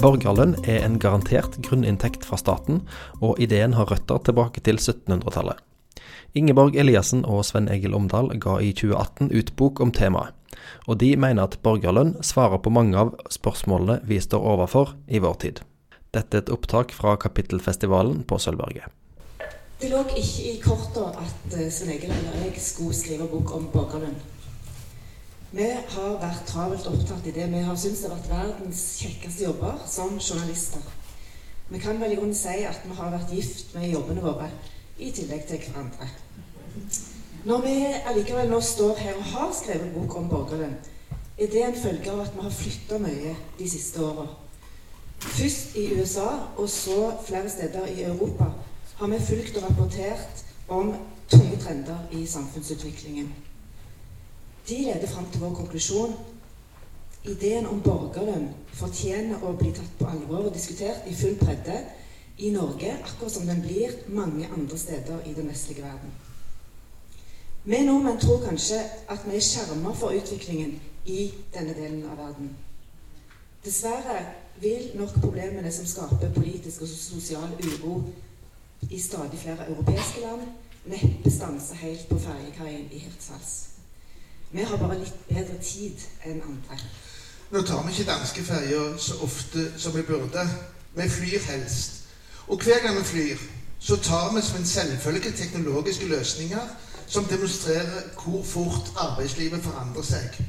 Borgerlønn er en garantert grunninntekt fra staten, og ideen har røtter tilbake til 1700-tallet. Ingeborg Eliassen og Sven Egil Omdal ga i 2018 ut bok om temaet, og de mener at borgerlønn svarer på mange av spørsmålene vi står overfor i vår tid. Dette er et opptak fra Kapittelfestivalen på Sølvberget. Det lå ikke i korta at eh, Sven Egil eller jeg skulle skrive bok om borgerlønn. Vi har vært travelt opptatt i det. Vi har syntes har vært verdens kjekkeste jobber som journalister. Vi kan vel i grunnen si at vi har vært gift med jobbene våre, i tillegg til hverandre. Når vi allikevel nå står her og har skrevet bok om borgerlønn, er det en følge av at vi har flytta mye de siste åra. Først i USA, og så flere steder i Europa, har vi fulgt og rapportert om tunge trender i samfunnsutviklingen. De leder fram til vår konklusjon. Ideen om borgerlønn fortjener å bli tatt på alvor og diskutert i full bredde i Norge, akkurat som den blir mange andre steder i den vestlige verden. Vi nordmenn tror kanskje at vi er skjermet for utviklingen i denne delen av verden. Dessverre vil nok problemene som skaper politisk og sosial uro i stadig flere europeiske land, neppe stanse helt på ferjekaien i Hirtshals. Vi har bare litt bedre tid enn andre. Nå tar vi ikke danske ferger så ofte som vi burde. Vi flyr helst. Og hver gang vi flyr, så tar vi som en selvfølge teknologiske løsninger som demonstrerer hvor fort arbeidslivet forandrer seg.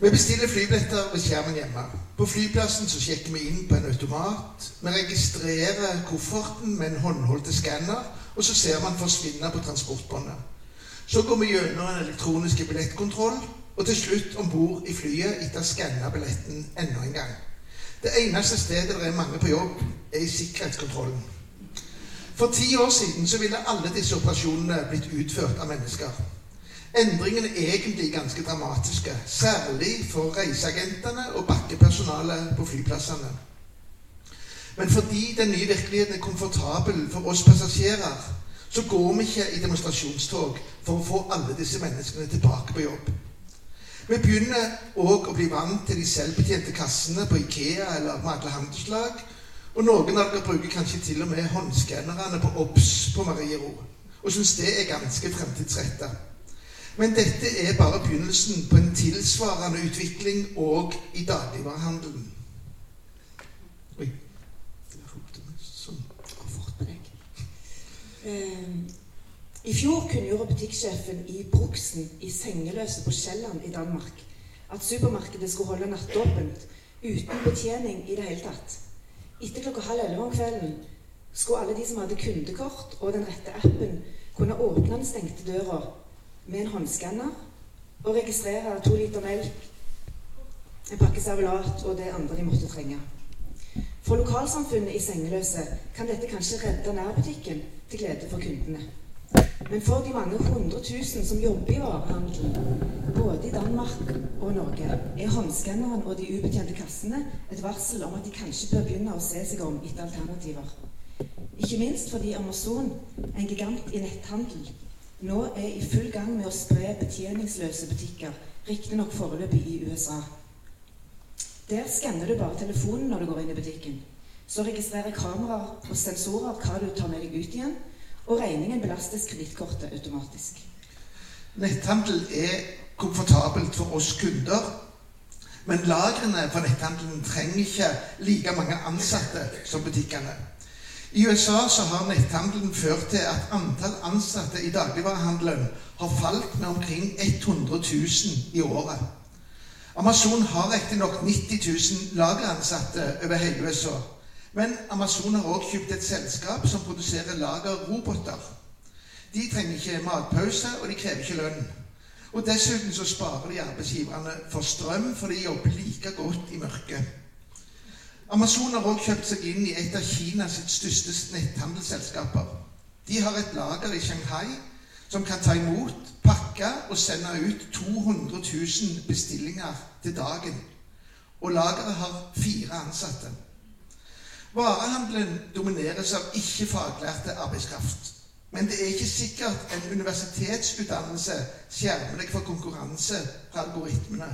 Vi bestiller flybilletter ved skjermen hjemme. På flyplassen så sjekker vi inn på en automat. Vi registrerer kofferten med en håndholdt skanner, og så ser man forsvinne på transportbåndet. Så går vi gjennom en elektronisk billettkontroll, og til slutt om bord i flyet etter å ha skanna billetten enda en gang. Det eneste stedet det er mange på jobb, er i sikkerhetskontrollen. For ti år siden så ville alle disse operasjonene blitt utført av mennesker. Endringene er egentlig ganske dramatiske, særlig for reiseagentene og bakkepersonalet på flyplassene. Men fordi den nye virkeligheten er komfortabel for oss passasjerer, så går vi ikke i demonstrasjonstog for å få alle disse menneskene tilbake på jobb. Vi begynner òg å bli vant til de selvbetjente kassene på Ikea eller Madle handelslag. Og noen av dere bruker kanskje til og med håndskannerne på OBS på Mariero. Og syns det er ganske fremtidsretta. Men dette er bare begynnelsen på en tilsvarende utvikling òg i dagligvarehandelen. Oi. Sånn. Fort på deg. Eh, I fjor kunngjorde butikksjefen i Bruksen i Sengeløse på Sjælland i Danmark at supermarkedet skulle holde nattåpent uten betjening i det hele tatt. Etter klokka halv elleve om kvelden skulle alle de som hadde kundekort og den rette appen, kunne åpne den stengte døra med en håndskanner og registrere to liter melk, en pakke servelat og det andre de måtte trenge. For lokalsamfunnet i Sengeløse kan dette kanskje redde nærbutikken til glede for kundene. Men for de mange hundre tusen som jobber i varehandelen, både i Danmark og Norge, er håndskanneren og de ubetjente kassene et varsel om at de kanskje bør begynne å se seg om etter alternativer. Ikke minst fordi Amazon, en gigant i netthandel, nå er i full gang med å spre betjeningsløse butikker, riktignok foreløpig i USA. Der skanner du bare telefonen når du går inn i butikken. Så registrerer kameraer og sensorer hva du tar med deg ut igjen, og regningen belastes kredittkortet automatisk. Netthandel er komfortabelt for oss kunder. Men lagrene for netthandelen trenger ikke like mange ansatte som butikkene. I USA har netthandelen ført til at antall ansatte i dagligvarehandelen har falt med omkring 100 000 i året. Amazon har riktignok 90 000 lageransatte over hele USA. Men Amazon har også kjøpt et selskap som produserer lagerroboter. De trenger ikke matpause, og de krever ikke lønn. Og Dessuten så sparer de arbeidsgiverne for strøm, for de jobber like godt i mørket. Amazon har også kjøpt seg inn i et av Kinas største netthandelsselskaper. De har et lager i Shanghai som kan ta imot, pakke og sende ut 200 000 bestillinger til dagen. Og lageret har fire ansatte. Varehandelen domineres av ikke-faglærte arbeidskraft. Men det er ikke sikkert en universitetsutdannelse skjermer deg for konkurranse fra algoritmene.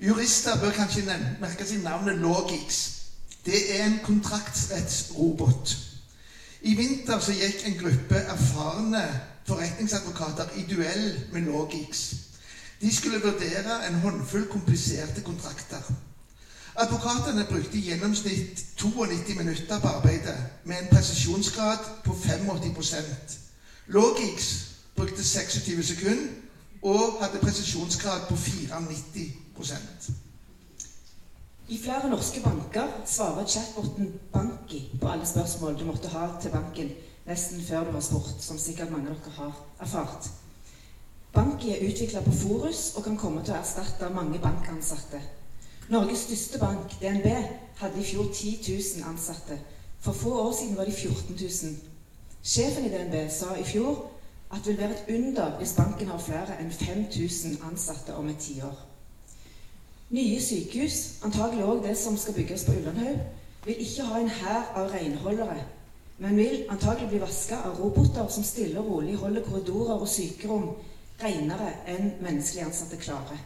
Jurister bør kanskje merke seg navnet Logix. Det er en kontraktsrettsrobot. I vinter så gikk en gruppe erfarne forretningsadvokater i duell med Logix. De skulle vurdere en håndfull kompliserte kontrakter. Advokatene brukte i gjennomsnitt 92 minutter på arbeidet, med en presisjonsgrad på 85% Logix brukte 26 sekunder og hadde presisjonsgrad på 94% I flere norske banker svarer chatboten Banki på alle spørsmål du måtte ha til banken nesten før du har spurt, som sikkert mange av dere har erfart. Banki er utvikla på Forus og kan komme til å erstatte mange bankansatte. Norges største bank, DNB, hadde i fjor 10 000 ansatte. For få år siden var de 14 000. Sjefen i DNB sa i fjor at det vil være et under hvis banken har flere enn 5000 ansatte om et tiår. Nye sykehus, antagelig òg det som skal bygges på Ullandhaug, vil ikke ha en hær av renholdere, men vil antagelig bli vaska av roboter som stille og rolig holder korridorer og sykerom renere enn menneskelig ansatte klarer.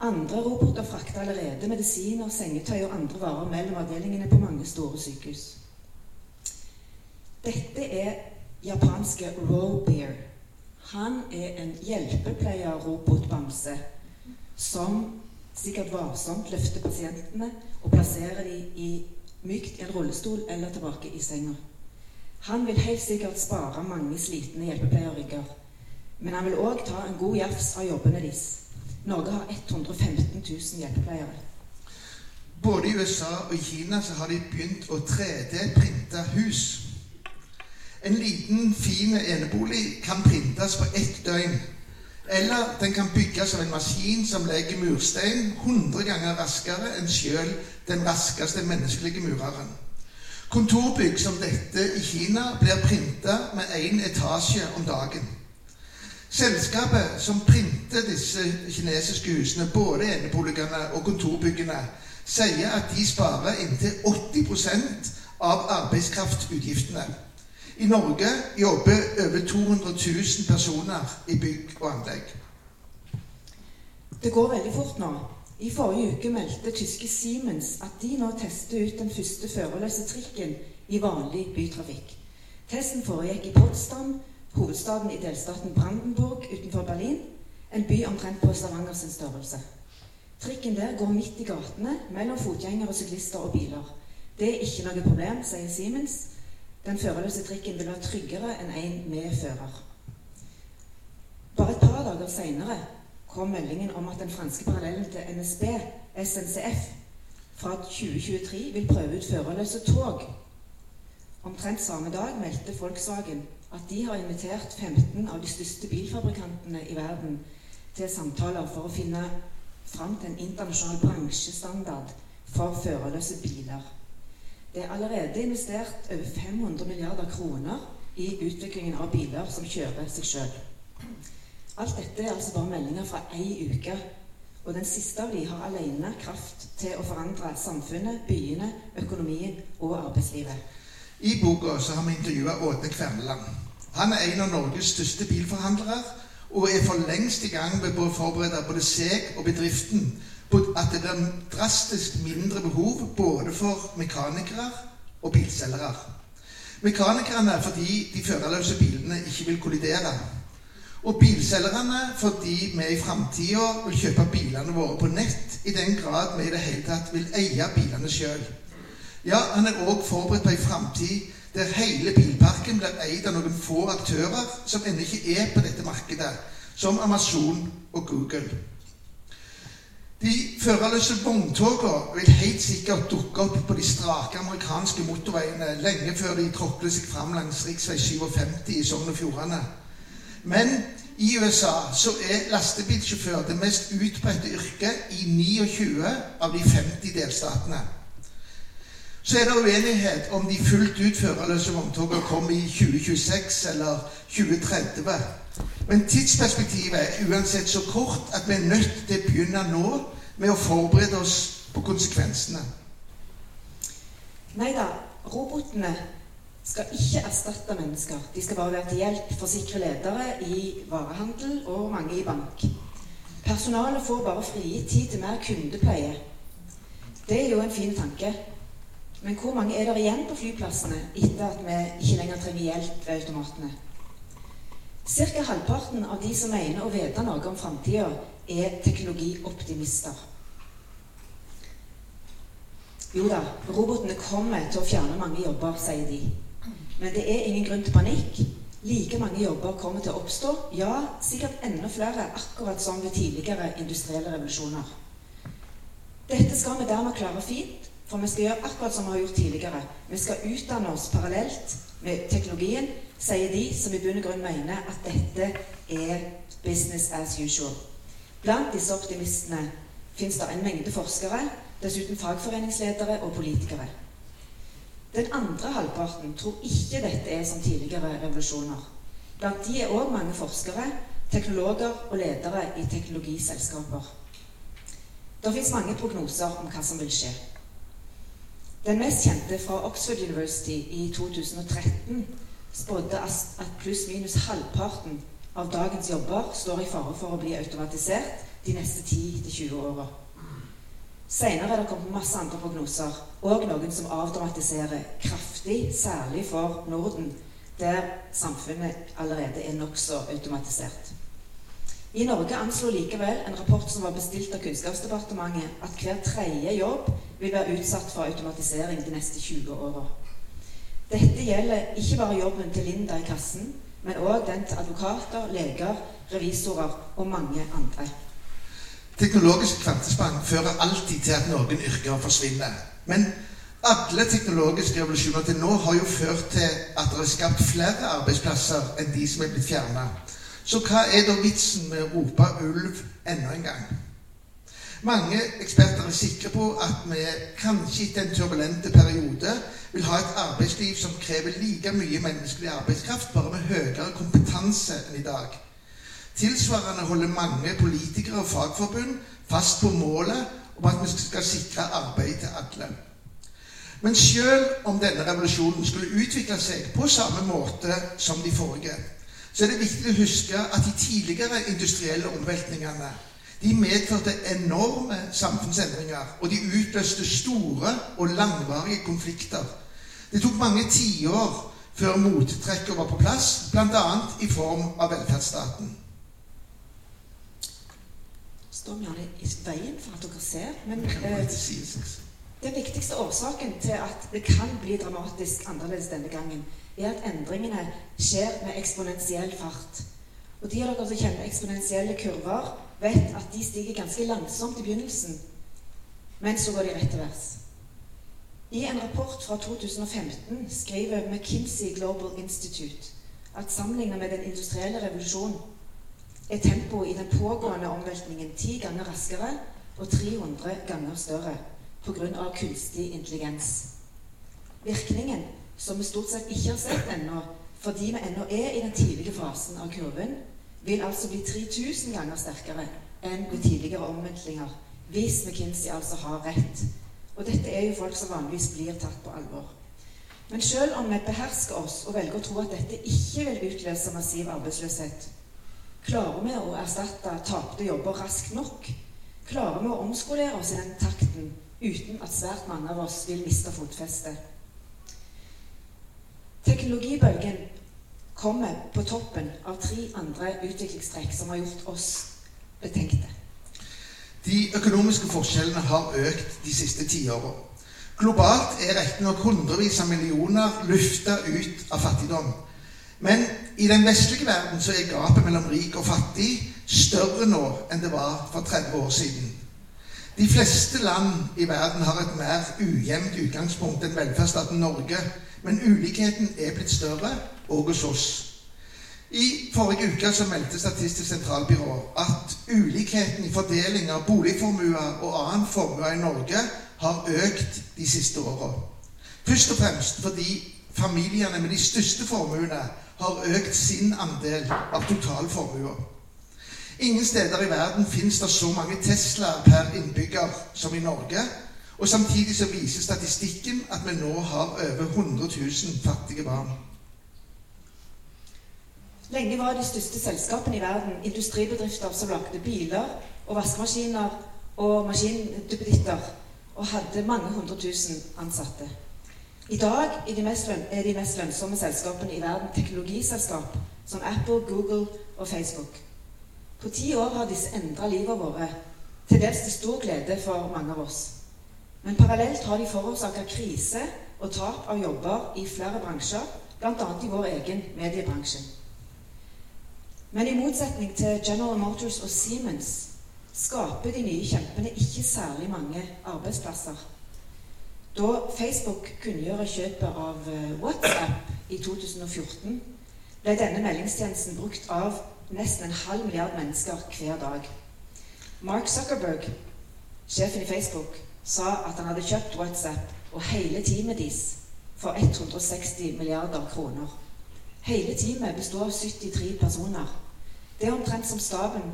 Andre roboter frakter allerede medisiner, sengetøy og andre varer mellom avdelingene på mange store sykehus. Dette er japanske Robear. Han er en hjelpepleierrobotbamse som sikkert varsomt løfter pasientene og plasserer dem i mykt i en rullestol eller tilbake i senga. Han vil helt sikkert spare mange slitne hjelpepleierrygger. Men han vil òg ta en god jafs av jobbene deres. Norge har 115 000 hjelpepleiere. Både i USA og i Kina så har de begynt å 3D-printe hus. En liten, fin enebolig kan printes på ett døgn. Eller den kan bygges av en maskin som legger murstein 100 ganger raskere enn sjøl den raskeste menneskelige mureren. Kontorbygg som dette i Kina blir printa med én etasje om dagen. Selskapet som printer disse kinesiske husene, både eneboligene og kontorbyggene, sier at de sparer inntil 80% av arbeidskraftutgiftene. I Norge jobber over 200 000 personer i bygg og anlegg. Det går veldig fort nå. I forrige uke meldte tyske Siemens at de nå tester ut den første førerløse trikken i vanlig bytrafikk. Testen foregikk i Potsdam, hovedstaden i delstaten Brandenburg utenfor Berlin, en by omtrent på Stavanger sin størrelse. Trikken der går midt i gatene mellom fotgjengere, syklister og biler. Det er ikke noe problem, sier Siemens. Den førerløse trikken vil være tryggere enn en med fører. Bare et par dager seinere kom meldingen om at den franske parallellen til NSB, SNCF, fra 2023 vil prøve ut førerløse tog. Omtrent samme dag meldte Volkswagen at de har invitert 15 av de største bilfabrikantene i verden til samtaler for å finne fram til en internasjonal bransjestandard for førerløse biler. Det er allerede investert over 500 milliarder kroner i utviklingen av biler som kjører seg sjøl. Alt dette er altså bare meldinger fra ei uke. Og den siste av de har alene kraft til å forandre samfunnet, byene, økonomien og arbeidslivet. I boka så har vi intervjua Ådne Kverneland. Han er en av Norges største bilforhandlere og er for lengst i gang med å forberede både seg og bedriften at det blir drastisk mindre behov både for mekanikere og bilselgere. Mekanikerne fordi de førerløse bilene ikke vil kollidere. Og bilselgerne fordi vi i framtida vil kjøpe bilene våre på nett i den grad vi i det hele tatt vil eie bilene sjøl. Ja, han er òg forberedt på ei framtid der hele bilparken blir eid av noen få aktører som ennå ikke er på dette markedet, som Amazon og Google. De førerløse vogntogene vil helt sikkert dukke opp på de strake amerikanske motorveiene lenge før de tråkler seg fram langs rv. 57 i Sogn og Fjordane. Men i USA så er lastebilsjåfør det mest utbredte yrket i 29 av de 50 delstatene. Så er det uenighet om de fullt ut førerløse vogntogene kommer i 2026 eller 2030. Men tidsperspektivet er uansett så kort at vi er nødt til å begynne nå med å forberede oss på konsekvensene. Nei da, robotene skal ikke erstatte mennesker. De skal bare være til hjelp for sikre ledere i varehandel og mange i bank. Personalet får bare frigitt tid til mer kundepleie. Det er jo en fin tanke. Men hvor mange er det igjen på flyplassene etter at vi ikke lenger trenger hjelp ved automatene? Ca. halvparten av de som mener å vite noe om framtida, er teknologioptimister. Jo da, robotene kommer til å fjerne mange jobber, sier de. Men det er ingen grunn til panikk. Like mange jobber kommer til å oppstå, ja, sikkert enda flere, akkurat som ved tidligere industrielle revolusjoner. Dette skal vi dermed klare fint, for vi skal gjøre akkurat som vi har gjort tidligere. Vi skal utdanne oss parallelt med teknologien, sier de som i bunn og grunn mener at dette er business as usual. Blant disse optimistene fins det en mengde forskere, dessuten fagforeningsledere og politikere. Den andre halvparten tror ikke dette er som tidligere revolusjoner. Blant de er òg mange forskere, teknologer og ledere i teknologiselskaper. Det fins mange prognoser om hva som vil skje. Den mest kjente fra Oxford University i 2013 spådde at pluss-minus halvparten av dagens jobber står i fare for å bli automatisert de neste 10-20 åra. Senere er det kommet masse andre prognoser, og noen som avdramatiserer kraftig, særlig for Norden, der samfunnet allerede er nokså automatisert. I Norge anslo likevel en rapport som var bestilt av Kunnskapsdepartementet, at hver tredje jobb vil være utsatt for automatisering de neste 20 åra. Dette gjelder ikke bare jobben til Linda i kassen, men òg den til advokater, leger, revisorer og mange andre. Teknologisk kvantesprang fører alltid til at noen yrker forsvinner. Men alle teknologiske revolusjoner til nå har jo ført til at det er skapt flere arbeidsplasser enn de som er blitt fjerna. Så hva er da vitsen med å rope ulv enda en gang? Mange eksperter er sikre på at vi kanskje etter en turbulente periode vil ha et arbeidsliv som krever like mye menneskelig arbeidskraft, bare med høyere kompetanse enn i dag. Tilsvarende holder mange politikere og fagforbund fast på målet om at vi skal sikre arbeid til alle. Men selv om denne revolusjonen skulle utvikle seg på samme måte som de forrige, så er det viktig å huske at de tidligere industrielle omveltningene de medførte enorme samfunnsendringer, og de utløste store og langvarige konflikter. Det tok mange tiår før mottrekket var på plass, bl.a. i form av velferdsstaten står gjerne i veien for at dere ser. Men eh, den viktigste årsaken til at det kan bli dramatisk annerledes denne gangen, er at endringene skjer med eksponentiell fart. Og de av dere som kjenner eksponentielle kurver, vet at de stiger ganske langsomt i begynnelsen, men så går de rett til værs. I en rapport fra 2015 skriver McKinsey Global Institute at sammenlignet med den industrielle revolusjonen er tempoet i den pågående omveltningen ti ganger raskere og 300 ganger større pga. kunstig intelligens. Virkningen, som vi stort sett ikke har sett ennå, fordi vi ennå er i den tidlige fasen av kurven, vil altså bli 3000 ganger sterkere enn ved tidligere omveltninger, hvis McKinsey altså har rett. Og dette er jo folk som vanligvis blir tatt på alvor. Men selv om vi behersker oss og velger å tro at dette ikke vil utløse massiv arbeidsløshet, Klarer vi å erstatte tapte jobber raskt nok? Klarer vi å omskolere oss i den takten uten at svært mange av oss vil miste fotfestet? Teknologibølgen kommer på toppen av tre andre utviklingstrekk som har gjort oss betenkte. De økonomiske forskjellene har økt de siste tiåra. Globalt er riktignok hundrevis av millioner lufta ut av fattigdom. Men i den vestlige verden så er gapet mellom rik og fattig større nå enn det var for 30 år siden. De fleste land i verden har et mer ujevnt utgangspunkt enn velferdsstaten Norge, men ulikheten er blitt større, òg hos oss. I forrige uke så meldte Statistisk sentralbyrå at ulikheten i fordeling av boligformuer og annen formue i Norge har økt de siste åra. Først og fremst fordi familiene med de største formuene har økt sin andel av totalformua. Ingen steder i verden fins det så mange Teslaer per innbygger som i Norge. Og samtidig så viser statistikken at vi nå har over 100 000 fattige barn. Lenge var de største selskapene i verden industribedrifter som lagde biler og vaskemaskiner og maskinduppeditter, og hadde mange hundre tusen ansatte. I dag er de, mest, lønnsomme selskapene i verden teknologiselskap som Apple, Google og Facebook. På ti år har disse endra livet vårt, til dels til stor glede for mange av oss. Men parallelt har de forårsaka krise og tap av jobber i flere bransjer, bl.a. i vår egen mediebransje. Men i motsetning til General Motors og Siemens skaper de nye kjempene ikke særlig mange arbeidsplasser. Da Facebook kunngjorde kjøpet av eh, WhatsApp i 2014, ble denne meldingstjenesten brukt av nesten en halv milliard mennesker hver dag. Mark Zuckerberg, sjefen i Facebook, sa at han hadde kjøpt WhatsApp og hele teamet deres for 160 milliarder kroner. Hele teamet består av 73 personer. Det er omtrent som staben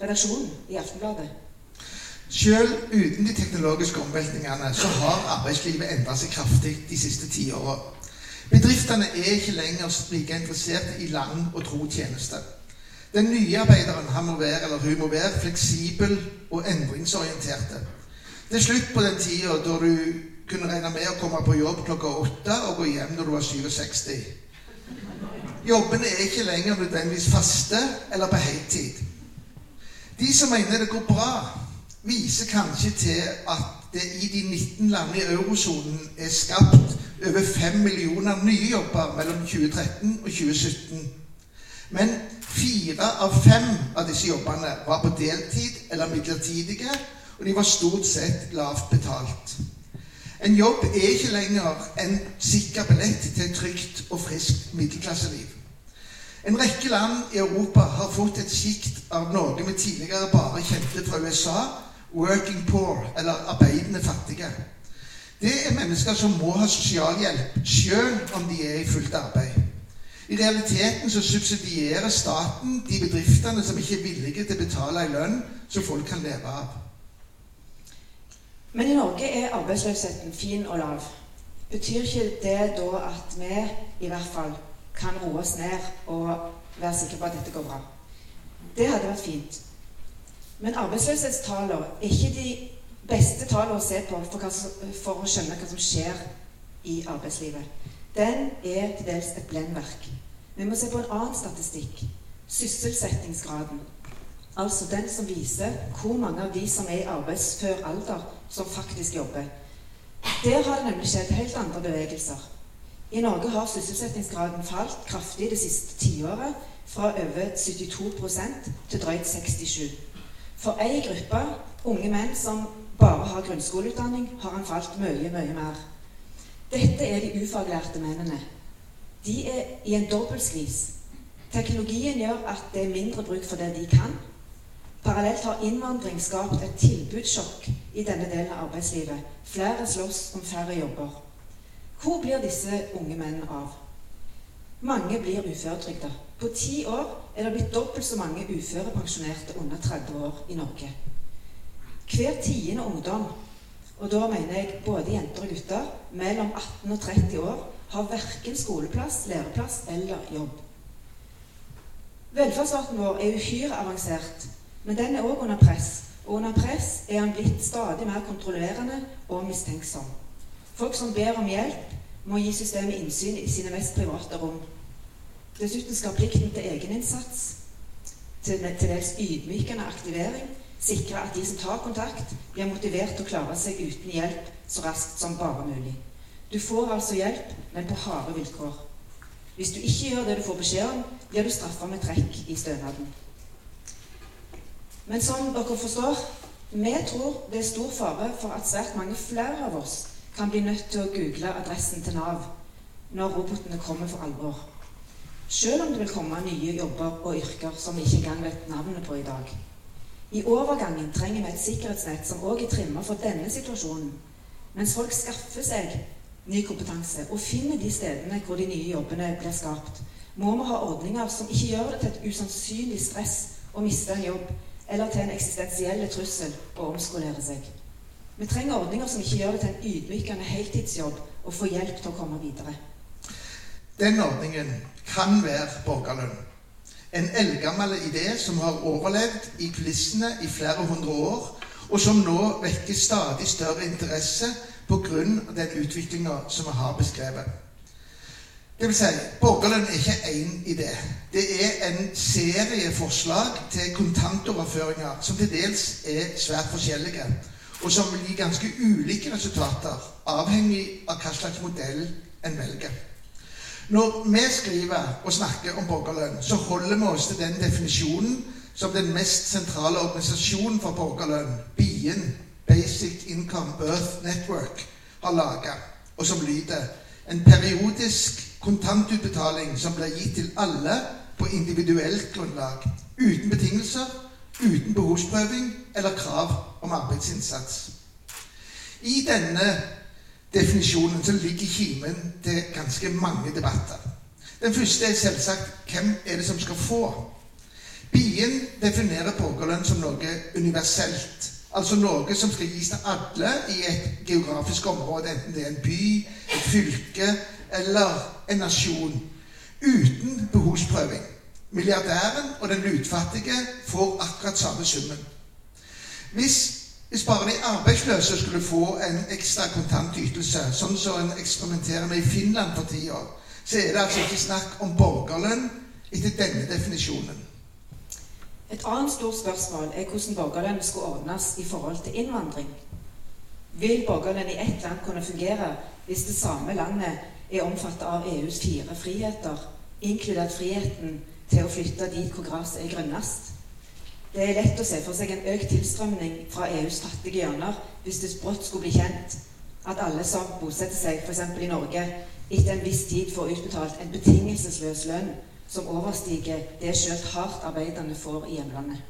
redaksjonen i Aftenbladet. Selv uten de teknologiske omveltningene så har arbeidslivet endret seg kraftig de siste ti åra. Bedriftene er ikke lenger like interessert i lang og tro tjeneste. Den nye arbeideren han må være, eller hun må være fleksibel og endringsorienterte. Det er slutt på den tida da du kunne regne med å komme på jobb klokka åtte og gå hjem når du var 67. Jobbene er ikke lenger nødvendigvis faste eller på heltid. De som mener det går bra, viser kanskje til at det i de 19 landene i eurosonen er skapt over 5 millioner nye jobber mellom 2013 og 2017. Men fire av fem av disse jobbene var på deltid eller midlertidige, og de var stort sett lavt betalt. En jobb er ikke lenger en sikker billett til et trygt og friskt middelklasseliv. En rekke land i Europa har fått et sjikt av noe vi tidligere bare kjente fra USA working poor, eller arbeidende fattige. Det er mennesker som må ha sosialhjelp selv om de er i fullt arbeid. I realiteten så subsidierer staten de bedriftene som ikke er villige til å betale en lønn som folk kan leve av. Men i Norge er arbeidsløsheten fin og lav. Betyr ikke det da at vi i hvert fall kan roe oss ned og være sikre på at dette går bra. Det hadde vært fint. Men arbeidsløshetstallene er ikke de beste tallene å se på for, hva, for, å skjønne hva som skjer i arbeidslivet. Den er til dels et blendverk. Vi må se på en annen statistikk. Sysselsettingsgraden. Altså den som viser hvor mange av de som er i arbeidsfør alder, som faktisk jobber. Der har det nemlig skjedd helt andre bevegelser. I Norge har sysselsettingsgraden falt kraftig det siste tiåret, fra over 72% til drøyt 67 For ei gruppe unge menn som bare har grunnskoleutdanning, har han falt mye, mye mer. Dette er de ufaglærte mennene. De er i en dobbeltskvis. Teknologien gjør at det er mindre bruk for det de kan. Parallelt har innvandring skapt et tilbudssjokk i denne delen av arbeidslivet. Flere slåss om færre jobber. Hvor blir disse unge mennene av? Mange blir uføretrygda. På ti år er det blitt dobbelt så mange uførepensjonerte under 30 år i Norge. Hver tiende ungdom, og da mener jeg både jenter og gutter, mellom 18 og 30 år, har verken skoleplass, læreplass eller jobb. Velferdsstaten vår er uhyre avansert, men den er òg under press. Og under press er han blitt stadig mer kontrollerende og mistenksom. Folk som ber om hjelp, må gi systemet innsyn i sine mest private rom. Dessuten skal plikten til egeninnsats, til, dels ydmykende aktivering, sikre at de som tar kontakt, blir motivert til å klare seg uten hjelp så raskt som bare mulig. Du får altså hjelp, men på harde vilkår. Hvis du ikke gjør det du får beskjed om, blir du straffa med trekk i stønaden. Men som dere forstår, vi tror det er stor fare for at svært mange flere av oss kan bli nødt til å google adressen til Nav når robotene kommer for alvor. Selv om det vil komme nye jobber og yrker som vi ikke engang vet navnet på i dag. I overgangen trenger vi et sikkerhetsnett som òg er trimmet for denne situasjonen. Mens folk skaffer seg ny kompetanse og finner de stedene hvor de nye jobbene blir skapt, må vi ha ordninger som ikke gjør det til et usannsynlig stress å miste en jobb, eller til en eksistensiell trussel å omskolere seg. Vi trenger ordninger som ikke gjør det til en ydmykende heltidsjobb å få hjelp til å komme videre. Den ordningen kan være borgerlønn. En eldgammel idé som har overlevd i kulissene i flere hundre år, og som nå vekker stadig større interesse pga. den utviklinga som vi har beskrevet. Det vil si, Borgerlønn er ikke én idé. Det er en serie forslag til kontantoverføringer som til dels er svært forskjellige, og som vil gi ganske ulike resultater, avhengig av hva slags modell en velger. Når vi skriver og snakker om borgerlønn, så holder vi oss til den definisjonen som den mest sentrale organisasjonen for borgerlønn, BIEN, Basic Income Birth Network, har laga, og som lyder en periodisk kontantutbetaling som blir gitt til alle på individuelt grunnlag, uten betingelser, uten behovsprøving eller krav om arbeidsinnsats. I denne definisjonen så ligger kimen til ganske mange debatter. Den første er selvsagt hvem er det som skal få? Bien definerer borgerlønn som noe universelt. Altså noe som skal gis til alle i et geografisk område, enten det er en by, et fylke eller en nasjon. Uten behovsprøving. Milliardæren og den lutfattige får akkurat samme summen. Hvis, hvis bare de arbeidsløse skulle få en ekstra kontantytelse, sånn som en eksperimenterer med i Finland for tida, så er det altså ikke snakk om borgerlønn etter denne definisjonen. Et annet stort spørsmål er hvordan borgerlønn skal ordnes i forhold til innvandring. Vil borgerlønn i ett land kunne fungere hvis det samme landet er omfattet av EUs fire friheter, inkludert friheten til å flytte dit hvor gresset er grønnest? Det er lett å se for seg en økt tilstrømning fra EUs fattige hjørner hvis det brått skulle bli kjent at alle som bosetter seg f.eks. i Norge, etter en viss tid får utbetalt en betingelsesløs lønn som overstiger det selv hardt arbeidende får i hjemlandet.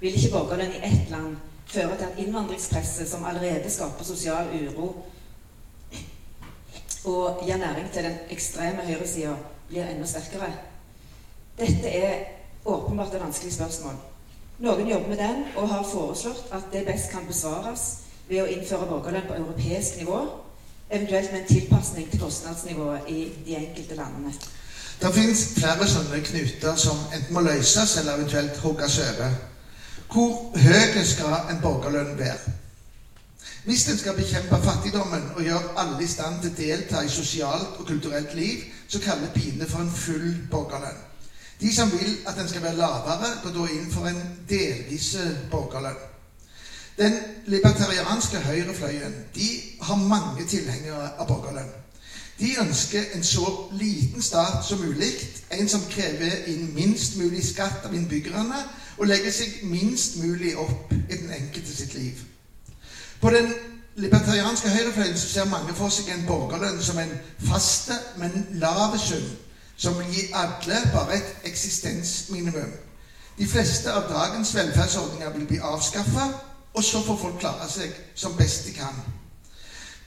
Vil ikke borgerlønn i ett land føre til at innvandringspresset, som allerede skaper sosial uro og gir næring til den ekstreme høyresida, blir enda sterkere? Dette er åpenbart et vanskelig spørsmål. Noen jobber med den og har foreslått at det best kan besvares ved å innføre borgerlønn på europeisk nivå, eventuelt med en tilpasning til kostnadsnivået i de enkelte landene. Det fins flere sånne knuter som enten må løses eller eventuelt hogges over. Hvor høy skal en borgerlønn være? Hvis en skal bekjempe fattigdommen og gjøre alle i stand til å delta i sosialt og kulturelt liv, så kaller Pine for en full borgerlønn. De som vil at den skal være lavere, går da inn for en delvis borgerlønn. Den libertarianske høyrefløyen de har mange tilhengere av borgerlønn. De ønsker en så liten stat som mulig, en som krever inn minst mulig skatt av innbyggerne, og legger seg minst mulig opp i den enkelte sitt liv. På den libertarianske høyrefløyen ser mange for seg en borgerlønn som en faste, men lav sum, som vil gi alle bare et eksistensminimum. De fleste av dagens velferdsordninger vil bli avskaffa, og så får folk klare seg som best de kan.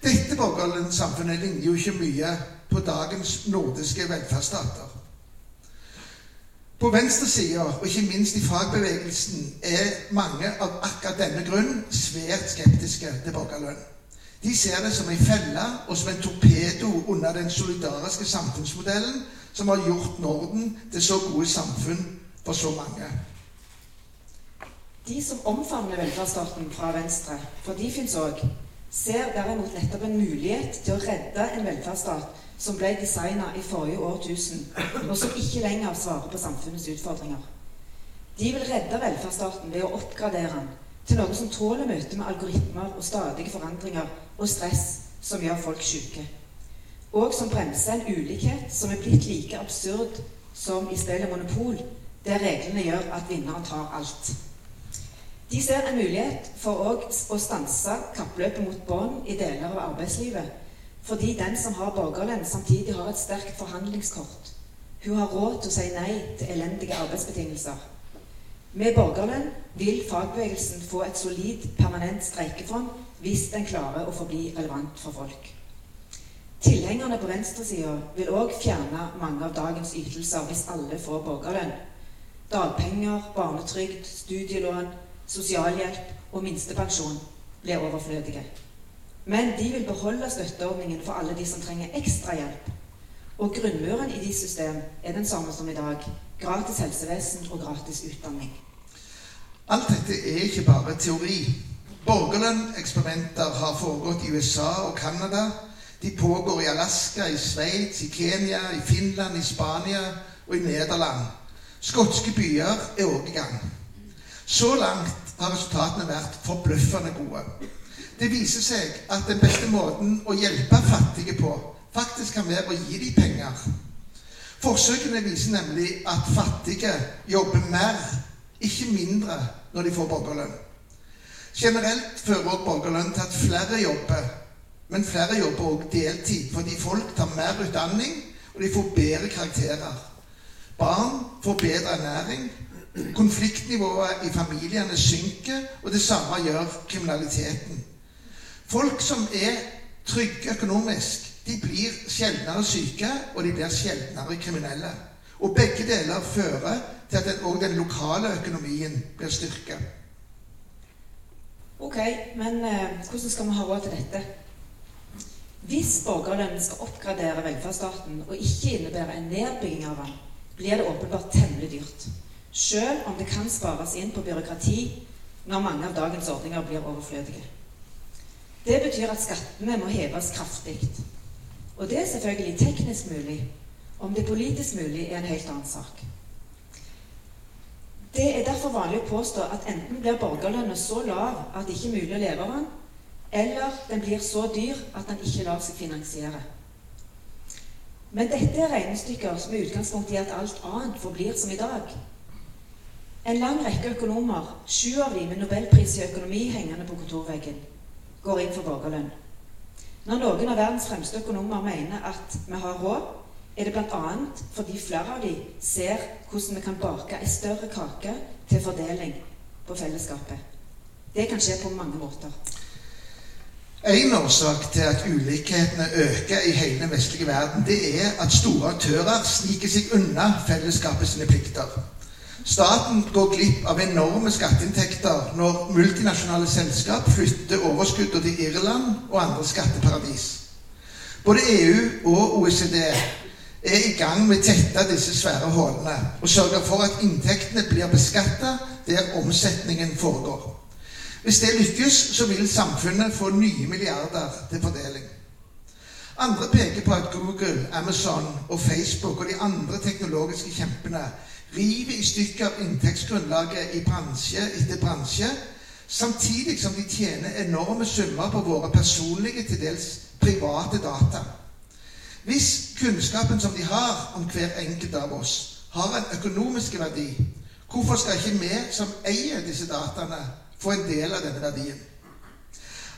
Dette borgerlønnssamfunnet ligner jo ikke mye på dagens nordiske velferdsstater. På venstresida, og ikke minst i fagbevegelsen, er mange av akkurat denne grunn svært skeptiske til borgerlønn. De ser det som en felle og som en torpedo under den solidariske samfunnsmodellen som har gjort Norden til så gode samfunn for så mange. De som omfavner velferdsstaten fra venstre, for de fins òg, ser derimot nettopp en mulighet til å redde en velferdsstat som ble designa i forrige årtusen, og som ikke lenger svarer på samfunnets utfordringer. De vil redde velferdsstaten ved å oppgradere den til noe som tåler møtet med algoritmer og stadige forandringer og stress som gjør folk syke. Og som bremser en ulikhet som er blitt like absurd som i spillet Monopol, der reglene gjør at vinneren tar alt. De ser en mulighet for å stanse kappløpet mot bånd i deler av arbeidslivet, fordi den som har borgerlønn, samtidig har et sterkt forhandlingskort. Hun har råd til å si nei til elendige arbeidsbetingelser. Med borgerlønn vil fagbevegelsen få et solid, permanent streikefond hvis den klarer å forbli relevant for folk. Tilhengerne på venstresida vil òg fjerne mange av dagens ytelser hvis alle får borgerlønn. Dagpenger, barnetrygd, studielån, sosialhjelp og minstepensjon blir overflødige. Men de vil beholde støtteordningen for alle de som trenger ekstra hjelp. Og grunnmuren i de system er den samme som i dag. Gratis helsevesen og gratis utdanning. Alt dette er ikke bare teori. Borgerlønneksperimenter har foregått i USA og Canada. De pågår i Alaska, i Sveits, i Kenya, i Finland, i Spania og i Nederland. Skotske byer er òg i gang. Så langt har resultatene vært forbløffende gode. Det viser seg at den beste måten å hjelpe fattige på faktisk kan være å gi dem penger. Forsøkene viser nemlig at fattige jobber mer, ikke mindre, når de får borgerlønn. Generelt fører også borgerlønn til at flere jobber, men flere jobber også deltid fordi folk tar mer utdanning, og de får bedre karakterer. Barn får bedre ernæring, konfliktnivået i familiene synker, og det samme gjør kriminaliteten. Folk som er trygge økonomisk, de blir sjeldnere syke, og de blir sjeldnere kriminelle. Og begge deler fører til at òg den, lokale økonomien blir styrket. Ok, men eh, hvordan skal vi ha råd til dette? Hvis borgerlønnen skal oppgradere velferdsstaten og ikke innebære en nedbygging av den, blir det åpenbart temmelig dyrt. Selv om det kan spares inn på byråkrati når mange av dagens ordninger blir overflødige. Det betyr at skattene må heves kraftig. Og det er selvfølgelig teknisk mulig. Om det er politisk mulig, er en helt annen sak. Det er derfor vanlig å påstå at enten blir borgerlønna så lav at det ikke er mulig å leve av den, eller den blir så dyr at den ikke lar seg finansiere. Men dette er regnestykker som er utgangspunkt i at alt annet forblir som i dag. En lang rekke økonomer, sju av dem med nobelpris i økonomi hengende på kontorveggen, går inn for borgerlønn. Når noen av verdens fremste økonomer mener at vi har råd, er det bl.a. fordi flere av dem ser hvordan vi kan bake en større kake til fordeling på fellesskapet. Det kan skje på mange måter. En årsak til at ulikhetene øker i hele den vestlige verden, det er at store aktører sniker seg unna fellesskapets plikter. Staten går glipp av enorme skatteinntekter når multinasjonale selskap flytter overskuddet til Irland og andre skatteparadis. Både EU og OECD er i gang med å tette disse svære hullene og sørge for at inntektene blir beskattet der omsetningen foregår. Hvis det lykkes, så vil samfunnet få nye milliarder til fordeling. Andre peker på at Google, Amazon og Facebook og de andre teknologiske kjempene river i stykker inntektsgrunnlaget i bransje etter bransje, samtidig som de tjener enorme summer på våre personlige, til dels private data. Hvis kunnskapen som de har om hver enkelt av oss, har en økonomisk verdi, hvorfor skal ikke vi som eier disse dataene, få en del av denne verdien?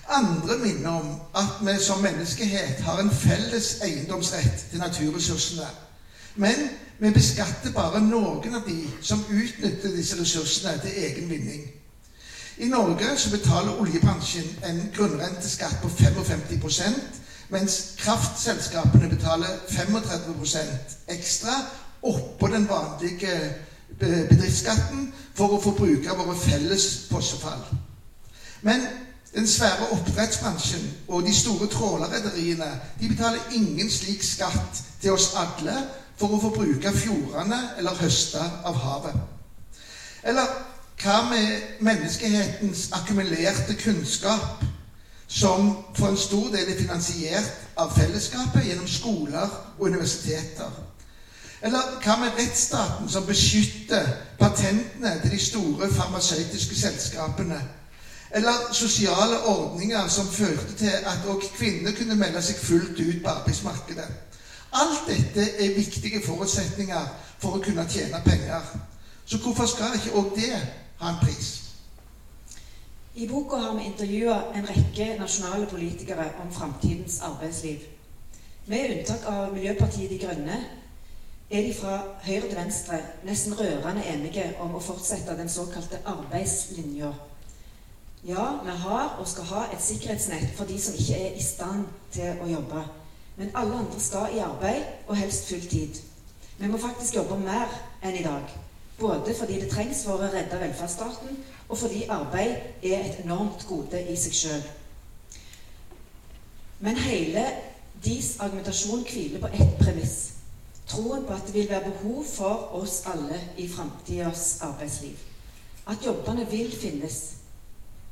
Andre minner om at vi som menneskehet har en felles eiendomsrett til naturressursene. Men vi beskatter bare noen av de som utnytter disse ressursene til egen vinning. I Norge så betaler oljebransjen en grunnrenteskatt på 55% mens kraftselskapene betaler 35% ekstra oppå den vanlige bedriftsskatten for å få bruke våre felles fossefall. Men den svære oppdrettsbransjen og de store trålerrederiene de betaler ingen slik skatt til oss alle for å få bruke fjordene eller høste av havet. Eller hva med menneskehetens akkumulerte kunnskap som for en stor del er finansiert av fellesskapet gjennom skoler og universiteter. Eller hva med rettsstaten, som beskytter patentene til de store farmasøytiske selskapene? Eller sosiale ordninger som førte til at òg kvinner kunne melde seg fullt ut på arbeidsmarkedet? Alt dette er viktige forutsetninger for å kunne tjene penger. Så hvorfor skal ikke òg det ha en pris? I boka har vi intervjua en rekke nasjonale politikere om framtidens arbeidsliv. Med unntak av Miljøpartiet De Grønne er de fra høyre til venstre nesten rørende enige om å fortsette den såkalte arbeidslinja. Ja, vi har og skal ha et sikkerhetsnett for de som ikke er i stand til å jobbe. Men alle andre skal i arbeid, og helst full tid. Vi må faktisk jobbe mer enn i dag. Både fordi det trengs for å redde velferdsstaten, og fordi arbeid er et enormt gode i seg sjøl. Men hele deres argumentasjon hviler på ett premiss. troen på at det vil være behov for oss alle i framtidas arbeidsliv. At jobbene vil finnes.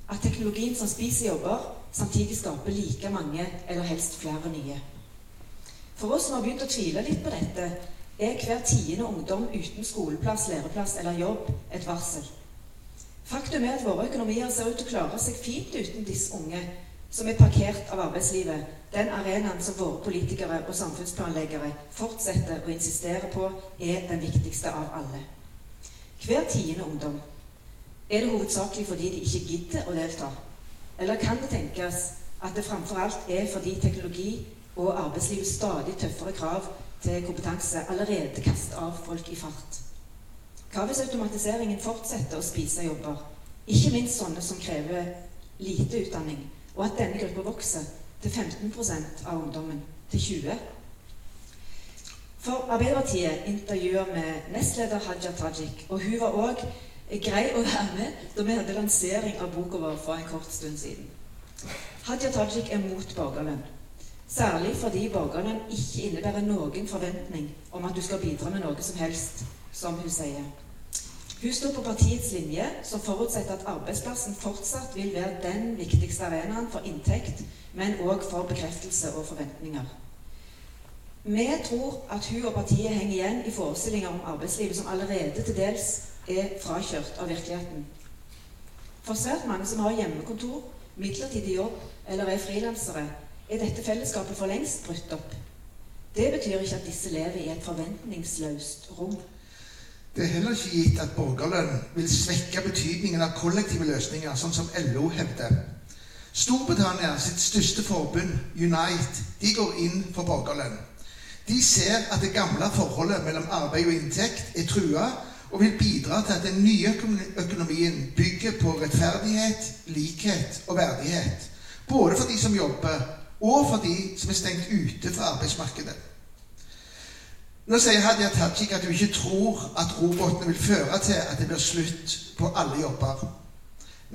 At teknologien som spiser jobber, samtidig skaper like mange eller helst flere nye. For oss som har begynt å tvile litt på dette, er hver tiende ungdom uten skoleplass, læreplass eller jobb et varsel. Faktum er at våre økonomier ser ut til å klare seg fint uten disse unge som er parkert av arbeidslivet, den arenaen som våre politikere og samfunnsplanleggere fortsetter å insistere på er den viktigste av alle. Hver tiende ungdom. Er det hovedsakelig fordi de ikke gidder å delta? Eller kan det tenkes at det framfor alt er fordi teknologi og arbeidslivets stadig tøffere krav til kompetanse allerede kaster av folk i fart? Hva hvis automatiseringen fortsetter å spise jobber, ikke minst sånne som krever lite utdanning, og at denne gruppa vokser til 15% av ungdommen til 20 For Arbeiderpartiet intervjuer med nestleder Haja Tajik, og hun var òg grei å være med da vi hadde lansering av boka vår for en kort stund siden. Hadia Tajik er mot borgerlønn. Særlig fordi borgerlønn ikke innebærer noen forventning om at du skal bidra med noe som helst, som hun sier. Hun står på partiets linje, som forutsetter at arbeidsplassen fortsatt vil være den viktigste arenaen for inntekt, men òg for bekreftelse og forventninger. Vi tror at hun og partiet henger igjen i forestillinger om arbeidslivet som allerede til dels er frakjørt av virkeligheten. For svært mange som har hjemmekontor, midlertidig jobb eller er frilansere, er dette fellesskapet for lengst brutt opp. Det betyr ikke at disse lever i et forventningsløst rom. Det er heller ikke gitt at borgerlønn vil svekke betydningen av kollektive løsninger, sånn som LO hevder. Storbritannia sitt største forbund, Unite, de går inn for borgerlønn. De ser at det gamle forholdet mellom arbeid og inntekt er trua, og vil bidra til at den nye økonomien bygger på rettferdighet, likhet og verdighet. Både for de som jobber, og for de som er stengt ute fra arbeidsmarkedet. Nå sier Hadia Tajik at hun ikke tror at robotene vil føre til at det blir slutt på alle jobber.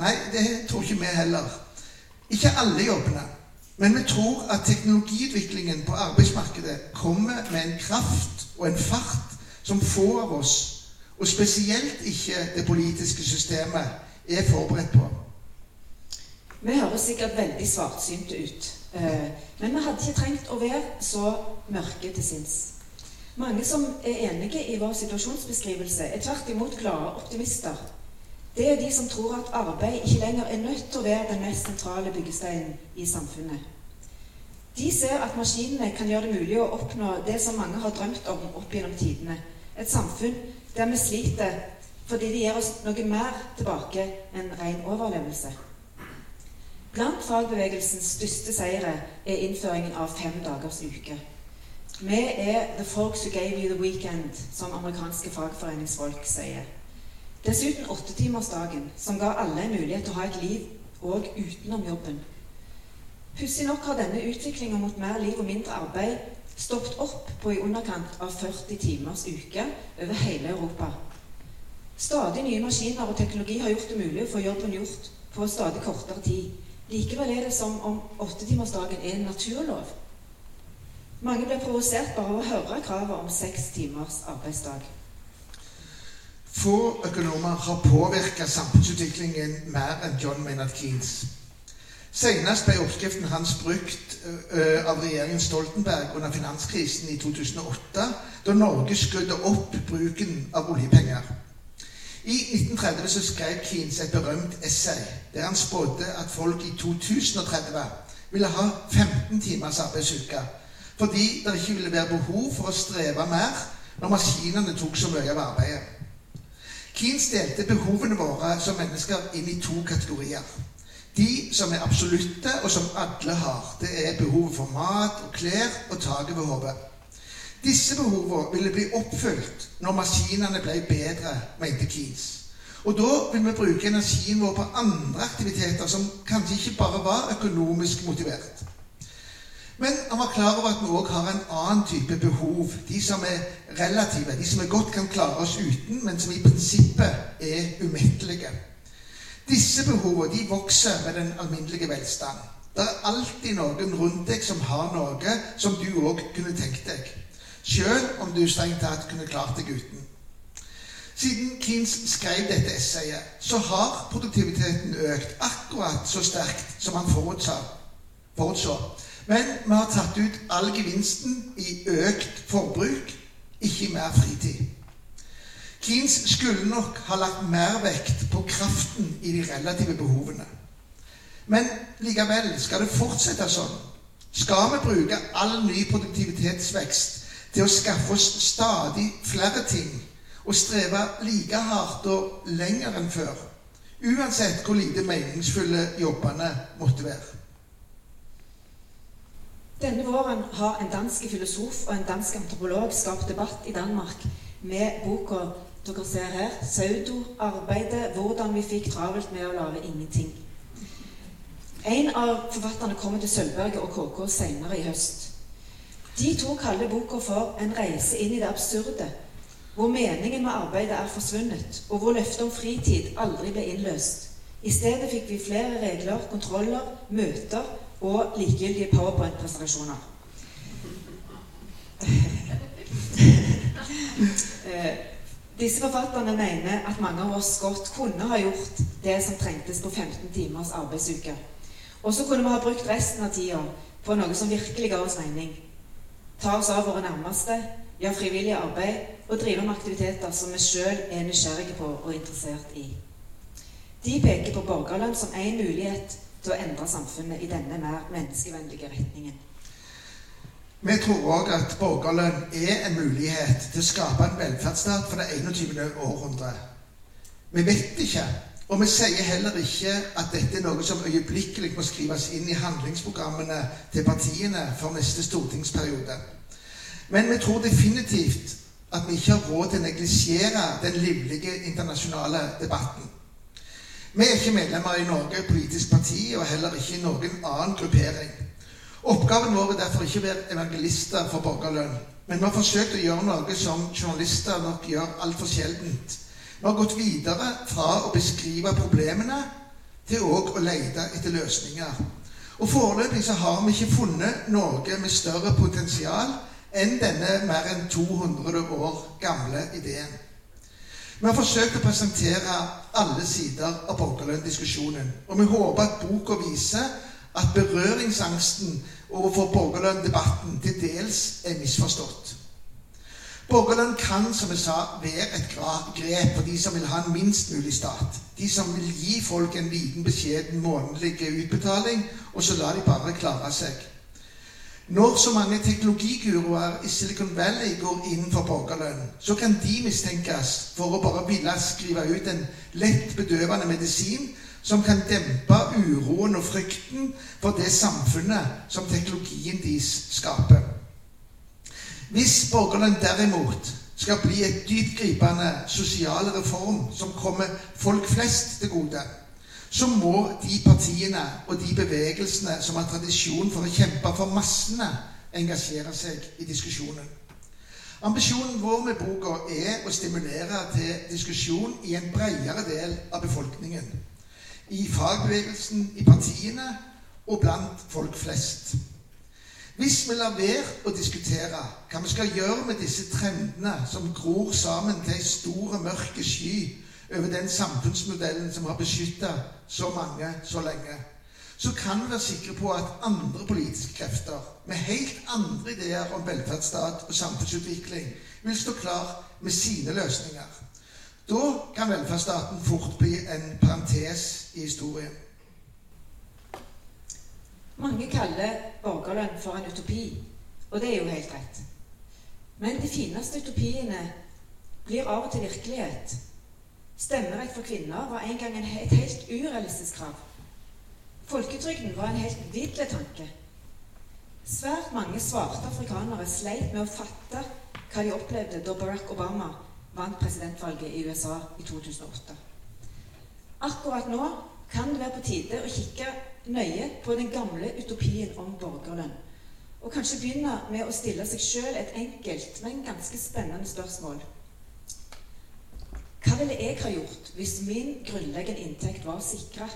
Nei, det tror ikke vi heller. Ikke alle jobbene. Men vi tror at teknologiutviklingen på arbeidsmarkedet kommer med en kraft og en fart som få av oss, og spesielt ikke det politiske systemet, er forberedt på. Vi høres sikkert veldig svartsynte ut. Eh, men vi hadde ikke trengt å være så mørke til sinns. Mange som er enige i vår situasjonsbeskrivelse, er tvert imot glade optimister. Det er de som tror at arbeid ikke lenger er nødt til å være den mest sentrale byggesteinen i samfunnet. De ser at maskinene kan gjøre det mulig å oppnå det som mange har drømt om opp gjennom tidene. Et samfunn der vi sliter fordi det gir oss noe mer tilbake enn ren overlevelse. Blant fagbevegelsens største seire er innføringen av fem dagers uke. Vi er 'the folks who gave you the weekend', som amerikanske fagforeningsfolk sier. Dessuten åttetimersdagen, som ga alle en mulighet til å ha et liv òg utenom jobben. Pussig nok har denne utviklinga mot mer liv og mindre arbeid stoppet opp på i underkant av 40 timers uke over hele Europa. Stadig nye maskiner og teknologi har gjort det mulig å få jobben gjort på stadig kortere tid. Likevel er det som om åttetimersdagen er en naturlov. Mange blir provosert bare av å høre kravet om seks timers arbeidsdag. Få økonomer har påvirka samfunnsutviklingen mer enn John Maynard Keanes. Senest ble oppskriften hans brukt av regjeringen Stoltenberg under finanskrisen i 2008, da Norge skrudde opp bruken av oljepenger. I 1930 så skrev Keanes et berømt essay der han spådde at folk i 2030 ville ha 15 timers arbeidsuke fordi det ikke ville være behov for å streve mer når maskinene tok så mye av arbeidet. Keanes delte behovene våre som mennesker inn i to kategorier. De som er absolutte, og som alle har. Det er behovet for mat og klær og tak over hodet. Disse behovene ville bli oppfylt når maskinene ble bedre, mente Keens. Og da vil vi bruke energien vår på andre aktiviteter som kanskje ikke bare var økonomisk motivert. Men han var klar over at vi òg har en annen type behov. De som er relative, de som vi godt kan klare oss uten, men som i prinsippet er umettelige. Disse behovene de vokser med den alminnelige velstand. Det er alltid noen rundt deg som har noe som du òg kunne tenkt deg. Sjøl om du strengt tatt kunne klart deg uten. Siden Keanes skrev dette essayet, så har produktiviteten økt akkurat så sterkt som han forutså. Men vi har tatt ut all gevinsten i økt forbruk, ikke mer fritid. Keanes skulle nok ha lagt mer vekt på kraften i de relative behovene. Men likevel, skal det fortsette sånn? Skal vi bruke all ny produktivitetsvekst til å skaffe oss stadig flere ting og streve like hardt og lenger enn før. Uansett hvor lite meningsfulle jobbene måtte være. Denne våren har en dansk filosof og en dansk antropolog skapt debatt i Danmark med boka dere ser her, 'Pseudo-arbeidet hvordan vi fikk travelt med å lage ingenting'. En av forfatterne kommer til Sølvberget og KK senere i høst. De to kaller boka for 'En reise inn i det absurde', hvor meningen med arbeidet er forsvunnet, og hvor løftet om fritid aldri ble innløst. I stedet fikk vi flere regler, kontroller, møter og likegyldige powerpoint-presentasjoner. Disse forfatterne mener at mange av oss godt kunne ha gjort det som trengtes på 15 timers arbeidsuke. Og så kunne vi ha brukt resten av tida på noe som virkelig ga oss mening. Ta oss av våre nærmeste, gjøre frivillig arbeid og drive med aktiviteter som vi sjøl er nysgjerrige på og interessert i. De peker på borgerlønn som én mulighet til å endre samfunnet i denne mer menneskevennlige retningen. Vi tror òg at borgerlønn er en mulighet til å skape en velferdsstat for det 21. århundre. Vi vet ikke, og vi sier heller ikke at dette er noe som øyeblikkelig må skrives inn i handlingsprogrammene til partiene for neste stortingsperiode. Men vi tror definitivt at vi ikke har råd til å neglisjere den livlige internasjonale debatten. Vi er ikke medlemmer i Norge politisk parti, og heller ikke i noen annen gruppering. Oppgaven vår er derfor ikke å være evangelister for borgerlønn. Men vi har forsøkt å gjøre noe som journalister nok gjør altfor sjeldent. Vi har gått videre fra å beskrive problemene til òg å lete etter løsninger. Og foreløpig så har vi ikke funnet noe med større potensial enn denne mer enn 200 år gamle ideen. Vi har forsøkt å presentere alle sider av borgerlønndiskusjonen. Og vi håper at boka viser at berøringsangsten overfor borgerlønndebatten til dels er misforstått. Borgerlønn kan som jeg sa, være et grep for de som vil ha en minst mulig stat. De som vil gi folk en liten, beskjeden månedlig utbetaling, og så lar de bare klare seg. Når så mange teknologiguruer i Silicon Valley går inn for borgerlønn, så kan de mistenkes for å bare ville skrive ut en lett bedøvende medisin som kan dempe uroen og frykten for det samfunnet som teknologien deres skaper. Hvis borgerlønn derimot skal bli et dyptgripende sosial reform som kommer folk flest til gode, så må de partiene og de bevegelsene som har tradisjon for å kjempe for massene, engasjere seg i diskusjonen. Ambisjonen vår med boka er å stimulere til diskusjon i en bredere del av befolkningen. I fagbevegelsen, i partiene og blant folk flest. Hvis vi lar være å diskutere hva vi skal gjøre med disse trendene som gror sammen til ei stor, mørk sky over den samfunnsmodellen som har beskytta så mange så lenge, så kan vi være sikre på at andre politiske krefter med helt andre ideer om velferdsstat og samfunnsutvikling vil stå klar med sine løsninger. Da kan velferdsstaten fort bli en parentes i historien. Mange kaller borgerlønn for en utopi, og det er jo helt rett. Men de fineste utopiene blir av og til virkelighet Stemmerett for kvinner var en gang et helt urealistisk krav. Folketrygden var en helt vill tanke. Svært mange svarte afrikanere sleit med å fatte hva de opplevde da Barack Obama vant presidentvalget i USA i 2008. Akkurat nå kan det være på tide å kikke nøye på den gamle utopien om borgerlønn. Og kanskje begynne med å stille seg sjøl et enkelt, men ganske spennende spørsmål. Hva ville jeg ha gjort hvis min grunnleggende inntekt var sikra?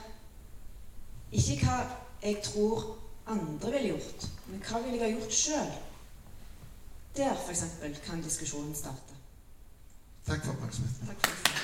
Ikke hva jeg tror andre ville gjort, men hva ville jeg ha gjort sjøl? Der f.eks. kan diskusjonen starte. Takk for oppmerksomheten.